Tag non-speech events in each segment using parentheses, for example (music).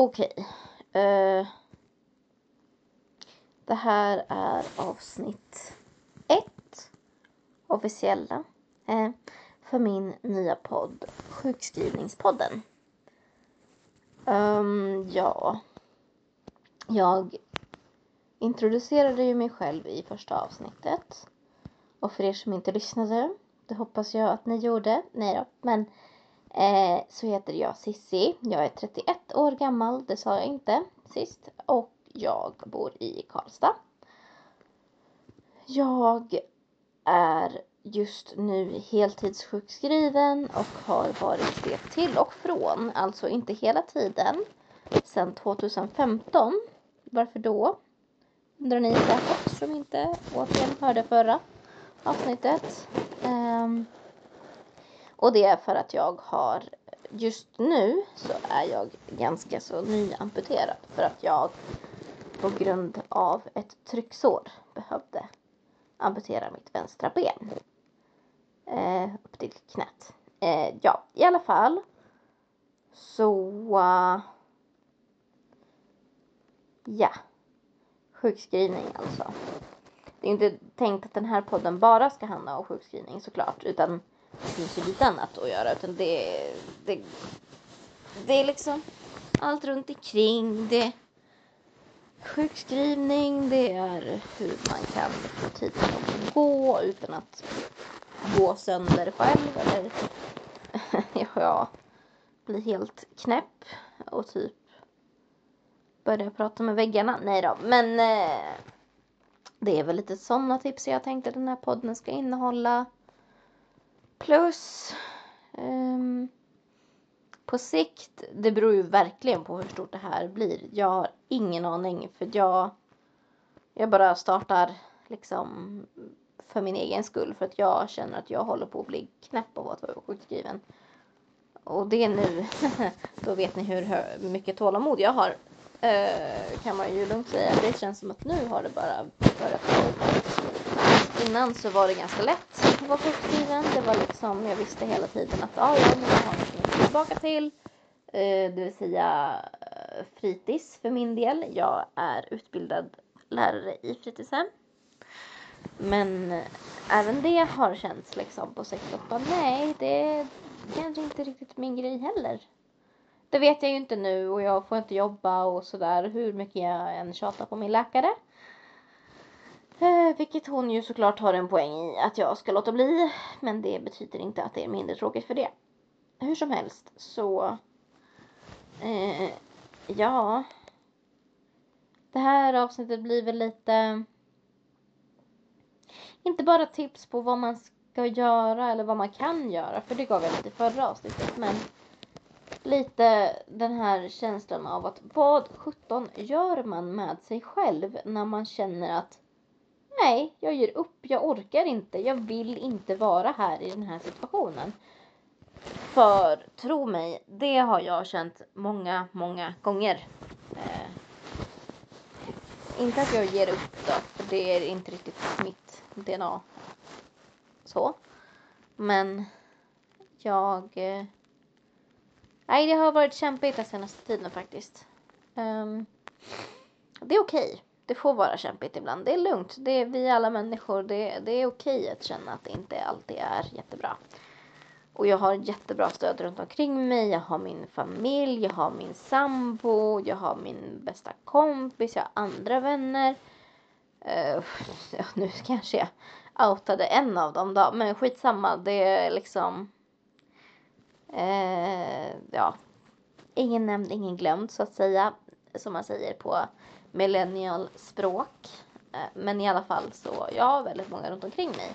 Okej. Eh, det här är avsnitt ett, officiella, eh, för min nya podd Sjukskrivningspodden. Um, ja, jag introducerade ju mig själv i första avsnittet. Och för er som inte lyssnade, det hoppas jag att ni gjorde. Nej då, men eh, så heter jag Sissi. Jag är 31 år gammal, det sa jag inte sist. Och jag bor i Karlstad. Jag är just nu heltidssjukskriven och har varit det till och från, alltså inte hela tiden, sedan 2015. Varför då? Undrar ni säkert som inte återigen hörde förra avsnittet. Um, och det är för att jag har just nu så är jag ganska så nyamputerad för att jag på grund av ett trycksår behövde amputera mitt vänstra ben. Eh, upp till knät. Eh, ja, i alla fall. Så... Uh, ja. Sjukskrivning alltså. Det är inte tänkt att den här podden bara ska handla om sjukskrivning såklart. Utan det finns ju lite annat att göra. Utan det, det, det är liksom allt runt omkring. Det är... sjukskrivning, det är hur man kan få tiden att gå utan att gå sönder själv eller (laughs) ja, bli helt knäpp och typ börja prata med väggarna. Nej då, men eh, det är väl lite sådana tips jag tänkte den här podden ska innehålla. Plus um, på sikt, det beror ju verkligen på hur stort det här blir. Jag har ingen aning för jag, jag bara startar liksom för min egen skull för att jag känner att jag håller på att bli knäpp av att vara sjukskriven. Och det är nu, (laughs) då vet ni hur mycket tålamod jag har. Uh, kan man ju lugnt säga. Det känns som att nu har det bara börjat Innan så var det ganska lätt var sjukskriven. Det var liksom, jag visste hela tiden att ah, ja, jag har något någonting tillbaka till. Eh, det vill säga eh, fritids för min del. Jag är utbildad lärare i fritidshem. Men eh, även det har känts liksom på sikt att bara, nej, det är kanske inte riktigt min grej heller. Det vet jag ju inte nu och jag får inte jobba och sådär hur mycket jag än tjatar på min läkare. Eh, vilket hon ju såklart har en poäng i att jag ska låta bli. Men det betyder inte att det är mindre tråkigt för det. Hur som helst så... Eh, ja. Det här avsnittet blir väl lite... Inte bara tips på vad man ska göra eller vad man kan göra. För det gav jag lite i förra avsnittet. Men lite den här känslan av att vad sjutton gör man med sig själv när man känner att nej, jag ger upp, jag orkar inte, jag vill inte vara här i den här situationen. För tro mig, det har jag känt många, många gånger. Eh, inte att jag ger upp då, för det är inte riktigt mitt DNA. Så. Men jag eh, Nej, det har varit kämpigt den senaste tiden faktiskt. Um, det är okej. Okay. Det får vara kämpigt ibland. Det är lugnt. Det är vi alla människor. Det, det är okej att känna att det inte alltid är jättebra. Och jag har jättebra stöd runt omkring mig. Jag har min familj, jag har min sambo, jag har min bästa kompis, jag har andra vänner. Uh, (laughs) ja, nu kanske jag outade en av dem då, men skitsamma. Det är liksom Uh, ja, ingen nämnd, ingen glömd så att säga, som man säger på millennial språk. Eh, men i alla fall så, jag har väldigt många runt omkring mig.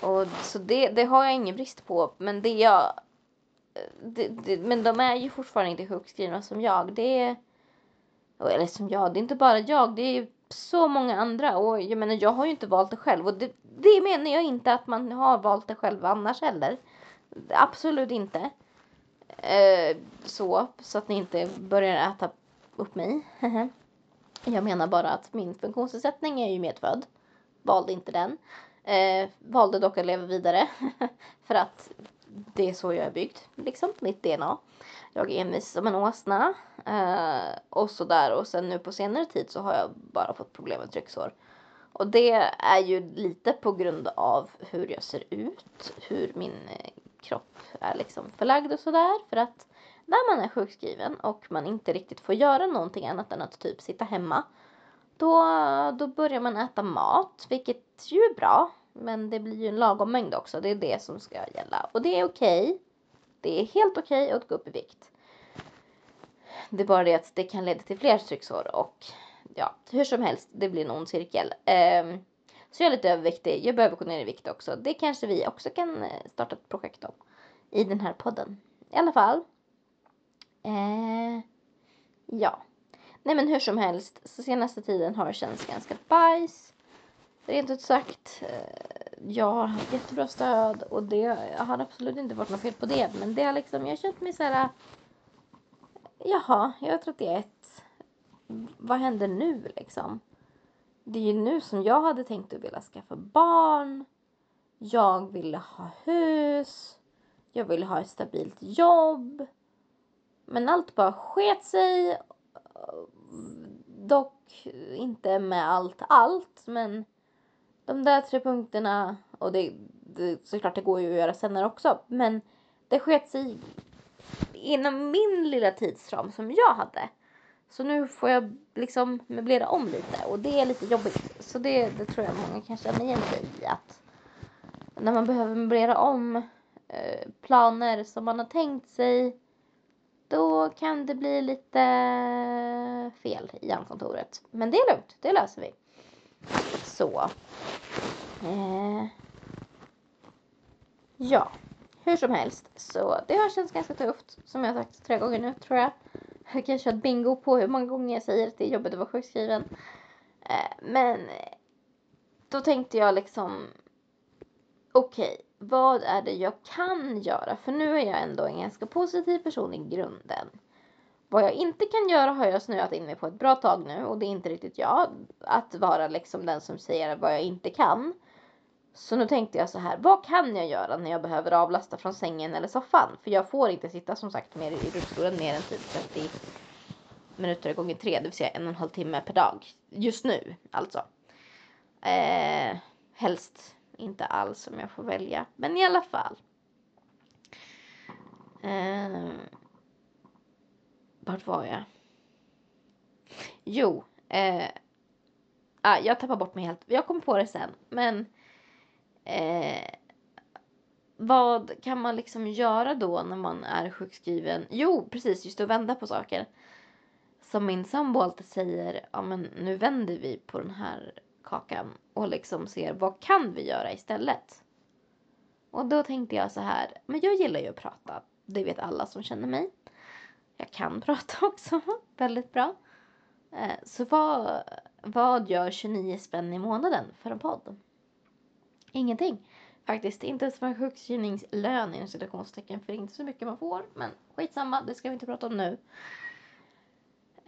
Och så det, det har jag ingen brist på, men det jag eh, det, det, men de är ju fortfarande inte sjukskrivna som jag. Det är, eller som jag, det är inte bara jag, det är så många andra. Och jag menar, jag har ju inte valt det själv. Och det, det menar jag inte att man har valt det själv annars heller. Absolut inte. Eh, så, så att ni inte börjar äta upp mig. (laughs) jag menar bara att min funktionsnedsättning är ju medfödd. Valde inte den. Eh, valde dock att leva vidare. (laughs) för att det är så jag är byggd, liksom, mitt DNA. jag är envis som en åsna. Eh, och sådär. Och sen nu på senare tid så har jag bara fått problem med trycksår. Och det är ju lite på grund av hur jag ser ut, hur min eh, kropp är liksom förlagd och sådär. För att när man är sjukskriven och man inte riktigt får göra någonting annat än att typ sitta hemma. Då, då börjar man äta mat, vilket ju är bra. Men det blir ju en lagom mängd också, det är det som ska gälla. Och det är okej. Okay. Det är helt okej okay att gå upp i vikt. Det är bara det att det kan leda till fler trycksår och ja, hur som helst, det blir en ond cirkel. Um, så jag är lite överviktig, jag behöver gå ner i vikt också. Det kanske vi också kan eh, starta ett projekt om i den här podden. I alla fall. Eh, ja. Nej men hur som helst, så senaste tiden har det känts ganska bajs. Rent ut sagt. Eh, jag har haft jättebra stöd och det har absolut inte varit något fel på det. Men det har liksom, jag har känt mig såhär. Jaha, jag är 31. Vad händer nu liksom? Det är ju nu som jag hade tänkt att vilja skaffa barn. Jag ville ha hus. Jag ville ha ett stabilt jobb. Men allt bara sket sig. Dock inte med allt, allt. Men de där tre punkterna. Och det, det såklart det går ju att göra senare också. Men det sket sig inom min lilla tidsram som jag hade. Så nu får jag liksom möblera om lite och det är lite jobbigt. Så det, det tror jag många kan känna igen sig i att när man behöver möblera om eh, planer som man har tänkt sig då kan det bli lite fel i hjärnkontoret. Men det är lugnt, det löser vi. Så. Eh. Ja, hur som helst. Så det har känts ganska tufft. Som jag sagt tre gånger nu tror jag. Jag kan köra bingo på hur många gånger jag säger att det är jobbigt att vara sjukskriven. Eh, men då tänkte jag liksom okej, okay, vad är det jag kan göra? För nu är jag ändå en ganska positiv person i grunden. Vad jag inte kan göra har jag snöat in mig på ett bra tag nu och det är inte riktigt jag att vara liksom den som säger vad jag inte kan. Så nu tänkte jag så här, vad kan jag göra när jag behöver avlasta från sängen eller soffan? För jag får inte sitta som sagt mer i rullstolen mer än typ 30 minuter gånger tre, det vill säga en och en halv timme per dag. Just nu alltså. Eh, helst inte alls om jag får välja, men i alla fall. Eh, vart var jag? Jo, eh, ah, jag tappar bort mig helt. Jag kommer på det sen, men Eh, vad kan man liksom göra då när man är sjukskriven? Jo, precis, just att vända på saker. Som min sambo alltid säger, ja men nu vänder vi på den här kakan och liksom ser vad kan vi göra istället? Och då tänkte jag så här, men jag gillar ju att prata. Det vet alla som känner mig. Jag kan (laughs) prata också, väldigt bra. Eh, så vad, vad gör 29 spänn i månaden för en podd? Ingenting. Faktiskt inte ens en sjukskrivningslön inom citationstecken för det är inte så mycket man får. Men skitsamma, det ska vi inte prata om nu.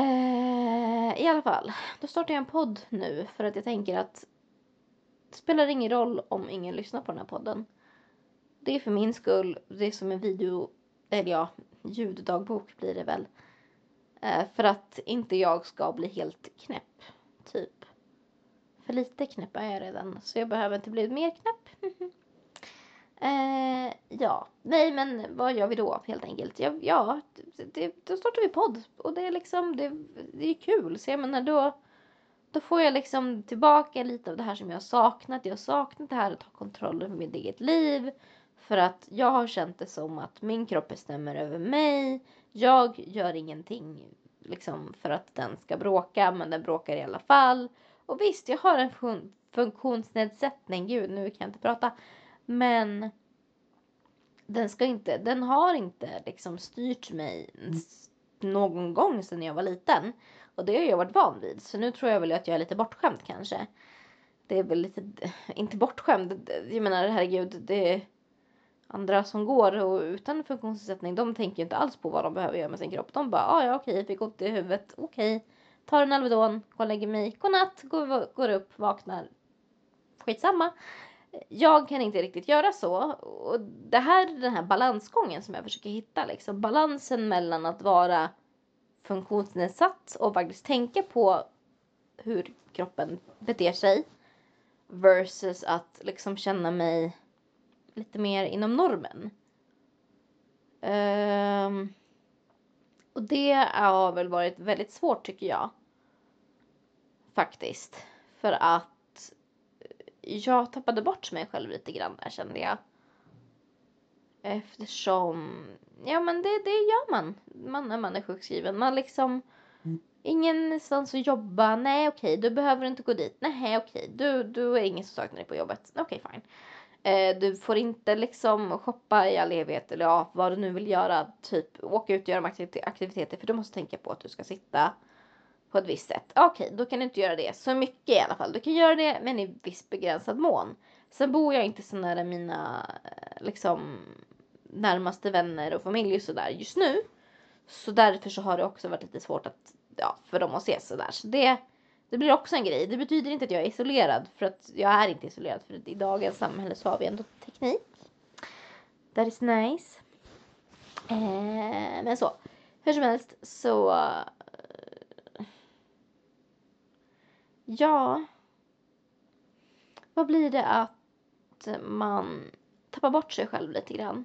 Eh, I alla fall, då startar jag en podd nu för att jag tänker att det spelar ingen roll om ingen lyssnar på den här podden. Det är för min skull, det är som en video, eller ja, ljuddagbok blir det väl. Eh, för att inte jag ska bli helt knäpp, typ. För lite knäpp är jag redan, så jag behöver inte bli mer knäpp. (laughs) eh, ja, nej men vad gör vi då helt enkelt? Ja, ja det, då startar vi podd och det är liksom, det, det är kul. Så jag menar då, då får jag liksom tillbaka lite av det här som jag har saknat. Jag har saknat det här att ha kontroll över mitt eget liv. För att jag har känt det som att min kropp bestämmer över mig. Jag gör ingenting liksom för att den ska bråka, men den bråkar i alla fall. Och visst, jag har en fun funktionsnedsättning. Gud, nu kan jag inte prata. Men den ska inte, den har inte liksom styrt mig någon gång sedan jag var liten. Och det har jag varit van vid. Så nu tror jag väl att jag är lite bortskämd kanske. Det är väl lite, inte bortskämd. Jag menar herregud, det är andra som går och utan funktionsnedsättning. De tänker inte alls på vad de behöver göra med sin kropp. De bara, ah, ja okej, fick ont i huvudet, okej tar en Alvedon, går och lägger mig, godnatt, går, går upp, vaknar. Skitsamma jag kan inte riktigt göra så. Och det här är den här balansgången som jag försöker hitta. Liksom. Balansen mellan att vara funktionsnedsatt och faktiskt tänka på hur kroppen beter sig versus att liksom känna mig lite mer inom normen. Um, och det har väl varit väldigt svårt tycker jag. Faktiskt. För att jag tappade bort mig själv lite grann där kände jag. Eftersom, ja men det, det gör man. man när man är sjukskriven. Man liksom, mm. ingenstans att jobba. Nej okej, du behöver inte gå dit. Nej okej, du, du är ingen som saknar dig på jobbet. Okej fine. Eh, du får inte liksom shoppa i all evighet eller ja, vad du nu vill göra. Typ åka ut och göra aktiviteter för du måste tänka på att du ska sitta på ett visst sätt. Okej, okay, då kan du inte göra det så mycket i alla fall. Du kan göra det men i viss begränsad mån. Sen bor jag inte så nära mina eh, liksom närmaste vänner och familj och sådär just nu. Så därför så har det också varit lite svårt att, ja, för dem att ses sådär. Så det, det blir också en grej. Det betyder inte att jag är isolerad för att jag är inte isolerad för att i dagens samhälle så har vi ändå teknik. That is nice. Eh, men så. Hur som helst så Ja. Vad blir det att man tappar bort sig själv lite grann?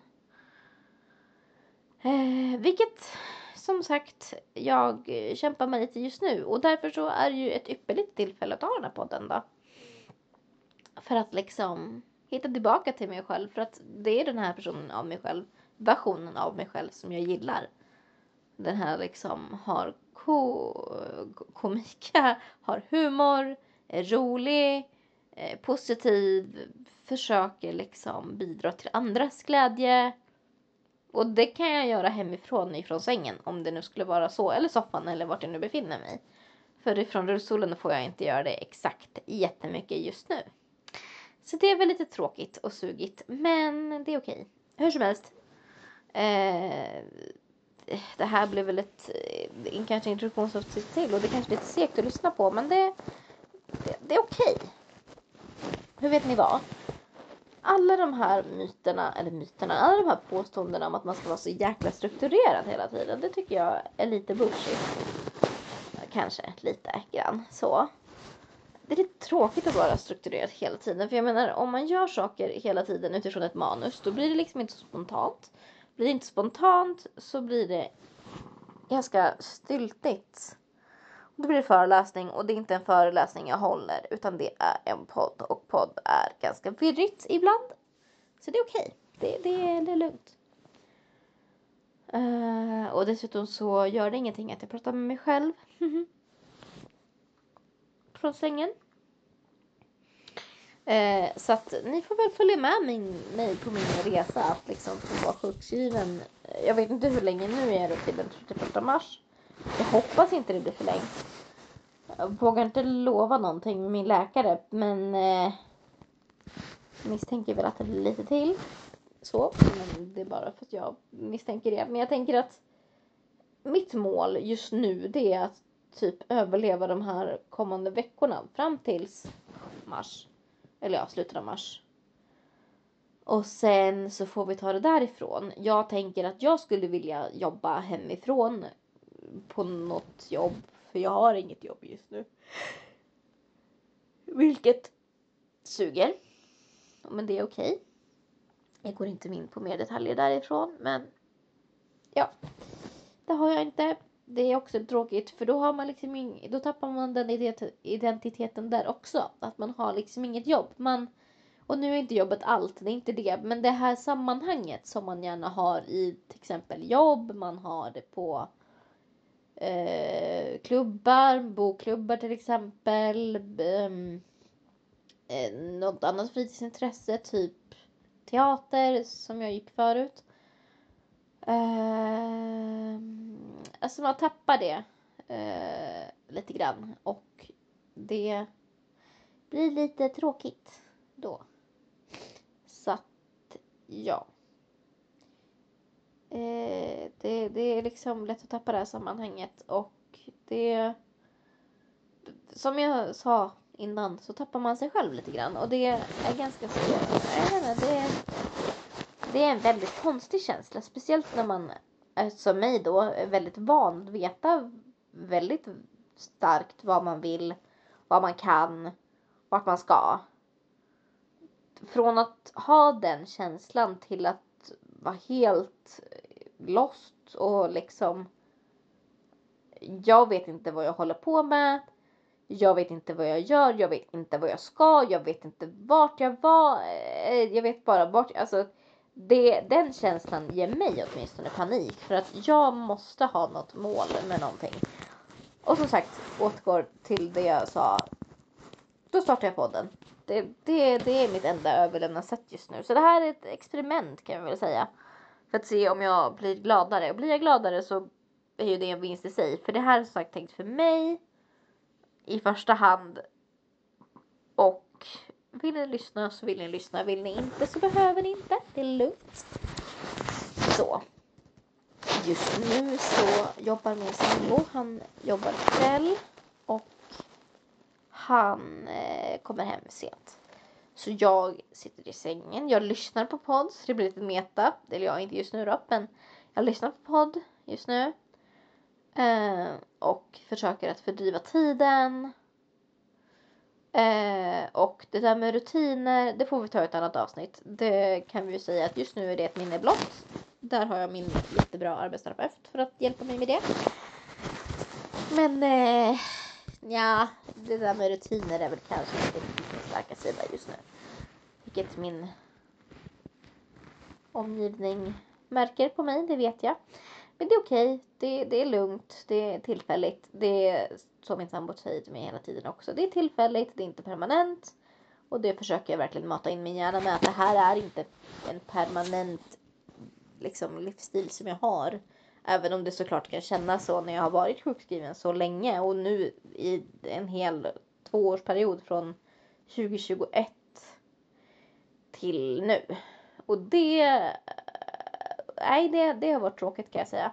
Eh, vilket som sagt jag kämpar med lite just nu och därför så är det ju ett ypperligt tillfälle att ha den här podden då. För att liksom hitta tillbaka till mig själv för att det är den här personen av mig själv, versionen av mig själv som jag gillar. Den här liksom har ko komika, har humor, är rolig, är positiv, försöker liksom bidra till andras glädje. Och det kan jag göra hemifrån, ifrån sängen, om det nu skulle vara så, eller soffan eller vart jag nu befinner mig. För ifrån rullstolen får jag inte göra det exakt jättemycket just nu. Så det är väl lite tråkigt och sugigt, men det är okej. Hur som helst. Eh, det här blev väl ett, kanske introduktionsavsnitt till och det är kanske är lite segt att lyssna på men det, det, det är okej. Okay. Hur vet ni vad? Alla de här myterna, eller myterna, alla de här påståendena om att man ska vara så jäkla strukturerad hela tiden, det tycker jag är lite bullshit. Kanske lite grann så. Det är lite tråkigt att vara strukturerad hela tiden. För jag menar, om man gör saker hela tiden utifrån ett manus, då blir det liksom inte så spontant. Blir det inte spontant så blir det ganska styltigt. Då blir det föreläsning och det är inte en föreläsning jag håller utan det är en podd och podd är ganska virrigt ibland. Så det är okej. Okay. Det, det, det är lugnt. Uh, och dessutom så gör det ingenting att jag pratar med mig själv. (laughs) Från sängen. Eh, så att ni får väl följa med min, mig på min resa att liksom få vara sjukskriven. Eh, jag vet inte hur länge nu är det till den 31 mars. Jag hoppas inte det blir förlängt. Jag vågar inte lova någonting med min läkare men eh, misstänker väl att det blir lite till. Så, men det är bara för att jag misstänker det. Men jag tänker att mitt mål just nu det är att typ överleva de här kommande veckorna fram tills mars. Eller ja, slutet av mars. Och sen så får vi ta det därifrån. Jag tänker att jag skulle vilja jobba hemifrån på något jobb. För jag har inget jobb just nu. Vilket suger. Men det är okej. Okay. Jag går inte in på mer detaljer därifrån. Men ja, det har jag inte. Det är också tråkigt för då har man liksom ing, då tappar man den identiteten där också. Att man har liksom inget jobb. Man, och nu är inte jobbet allt, det är inte det. Men det här sammanhanget som man gärna har i till exempel jobb, man har det på eh, klubbar, bokklubbar till exempel. Ehm, eh, något annat fritidsintresse, typ teater som jag gick förut. Eh, alltså man tappar det eh, lite grann och det blir lite tråkigt då. Så att ja. Eh, det, det är liksom lätt att tappa det här sammanhanget och det som jag sa innan så tappar man sig själv lite grann och det är ganska så, jag vet inte, det är, det är en väldigt konstig känsla, speciellt när man Eh, som mig då är väldigt van att veta väldigt starkt vad man vill, vad man kan, vart man ska. Från att ha den känslan till att vara helt lost och liksom jag vet inte vad jag håller på med. Jag vet inte vad jag gör, jag vet inte vad jag ska, jag vet inte vart jag var. Eh, jag vet bara vart, alltså det, den känslan ger mig åtminstone panik för att jag måste ha något mål med någonting. Och som sagt, återgår till det jag sa. Då startar jag podden. Det, det, det är mitt enda överlevnadssätt just nu. Så det här är ett experiment kan jag väl säga. För att se om jag blir gladare. Och blir jag gladare så är ju det en vinst i sig. För det här är som sagt tänkt för mig i första hand. Och vill ni lyssna så vill ni lyssna. Vill ni inte så behöver ni inte. Det är lugnt. Så. Just nu så jobbar min sambo. Han jobbar kväll. Och han eh, kommer hem sent. Så jag sitter i sängen. Jag lyssnar på podd. Så det blir lite meta. Eller jag inte just nu då. Men jag lyssnar på podd just nu. Eh, och försöker att fördriva tiden. Eh, och det där med rutiner, det får vi ta i ett annat avsnitt. Det kan vi ju säga att just nu är det ett minne blott. Där har jag min jättebra arbetsterapeut för att hjälpa mig med det. Men eh, ja, det där med rutiner är väl kanske inte riktigt min starka sida just nu. Vilket min omgivning märker på mig, det vet jag. Men det är okej, det, det är lugnt, det är tillfälligt. Det är så min sambo säger till mig hela tiden också. Det är tillfälligt, det är inte permanent. Och det försöker jag verkligen mata in min hjärna med att det här är inte en permanent liksom, livsstil som jag har. Även om det såklart kan kännas så när jag har varit sjukskriven så länge och nu i en hel tvåårsperiod från 2021 till nu. Och det, nej det, det har varit tråkigt kan jag säga.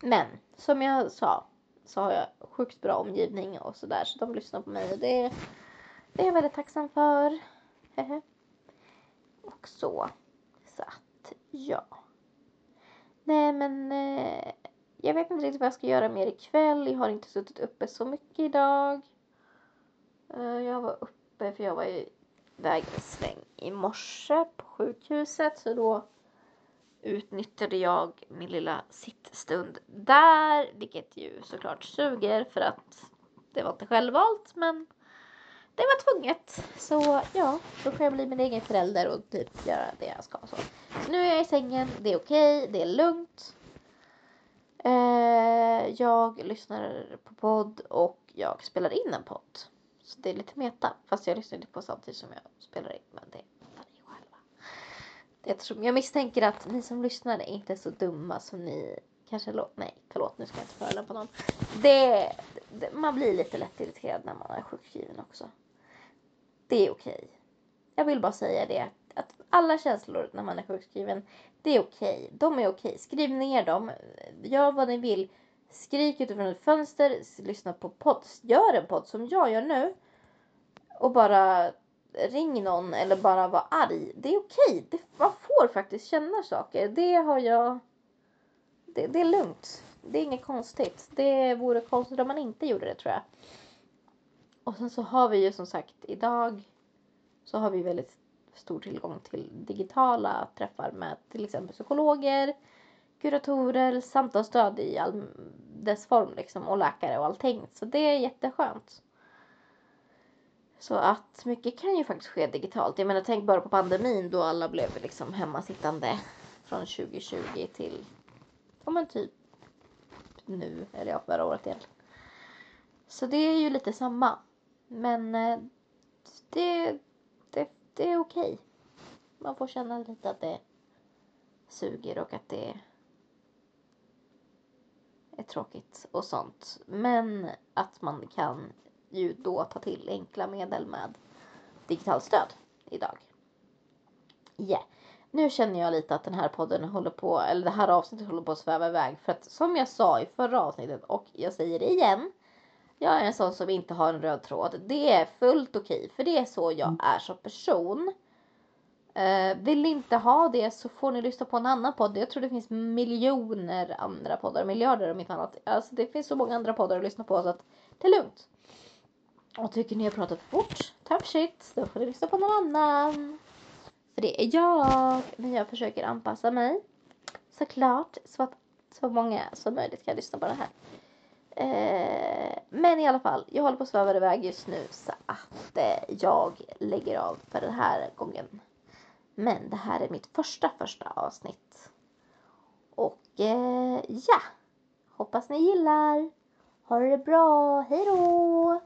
Men som jag sa så har jag sjukt bra omgivning och sådär så de lyssnar på mig och det, det är jag väldigt tacksam för. och så. Så att ja. Nej men eh, jag vet inte riktigt vad jag ska göra mer ikväll. Jag har inte suttit uppe så mycket idag. Eh, jag var uppe för jag var iväg en sväng i morse på sjukhuset så då utnyttjade jag min lilla sittstund där, vilket ju såklart suger för att det var inte självvalt men det var tvunget. Så ja, då får jag bli min egen förälder och typ göra det jag ska. Så, så nu är jag i sängen, det är okej, okay, det är lugnt. Eh, jag lyssnar på podd och jag spelar in en podd. Så det är lite meta, fast jag lyssnar inte på samtidigt som jag spelar in. Men det fattar ni själva. Jag, tror, jag misstänker att ni som lyssnar är inte så dumma som ni kanske låter. Nej, förlåt, nu ska jag inte förolämpa någon. Det, det, man blir lite lätt irriterad när man är sjukskriven också. Det är okej. Jag vill bara säga det. Att alla känslor när man är sjukskriven, det är okej. De är okej. Skriv ner dem. Gör vad ni vill. Skrik utifrån ett fönster. Lyssna på podd. Gör en podd som jag gör nu. Och bara ring någon eller bara vara arg. Det är okej. Det, man får faktiskt känna saker. Det har jag... Det, det är lugnt. Det är inget konstigt. Det vore konstigt om man inte gjorde det tror jag. Och sen så har vi ju som sagt idag så har vi väldigt stor tillgång till digitala träffar med till exempel psykologer, kuratorer, samtalsstöd i all dess form liksom och läkare och allting. Så det är jätteskönt. Så att mycket kan ju faktiskt ske digitalt. Jag menar tänk bara på pandemin då alla blev liksom hemmasittande från 2020 till, ja men typ nu, eller ja förra året egentligen. Så det är ju lite samma. Men eh, det, det, det är okej. Man får känna lite att det suger och att det är tråkigt och sånt. Men att man kan ju då ta till enkla medel med digitalt stöd idag. Yeah. Nu känner jag lite att den här podden håller på, eller det här avsnittet håller på att sväva iväg. För att som jag sa i förra avsnittet och jag säger det igen. Jag är en sån som inte har en röd tråd. Det är fullt okej, för det är så jag Mm. är som person. Eh, vill ni inte ha det så får ni lyssna på en annan podd. Jag tror det finns miljoner andra poddar, miljarder om inte annat. Alltså det finns så många andra poddar att lyssna på så att det är lugnt. Och tycker ni har pratat för fort, tough shit, då får ni lyssna på någon annan. För det är jag, men jag försöker anpassa mig. Såklart, så att så många som möjligt kan lyssna på det här. Eh, men i alla fall, jag håller på att sväva iväg just nu så att eh, jag lägger av för den här gången. Men det här är mitt första första avsnitt. Och eh, ja, hoppas ni gillar. Ha det bra, hejdå!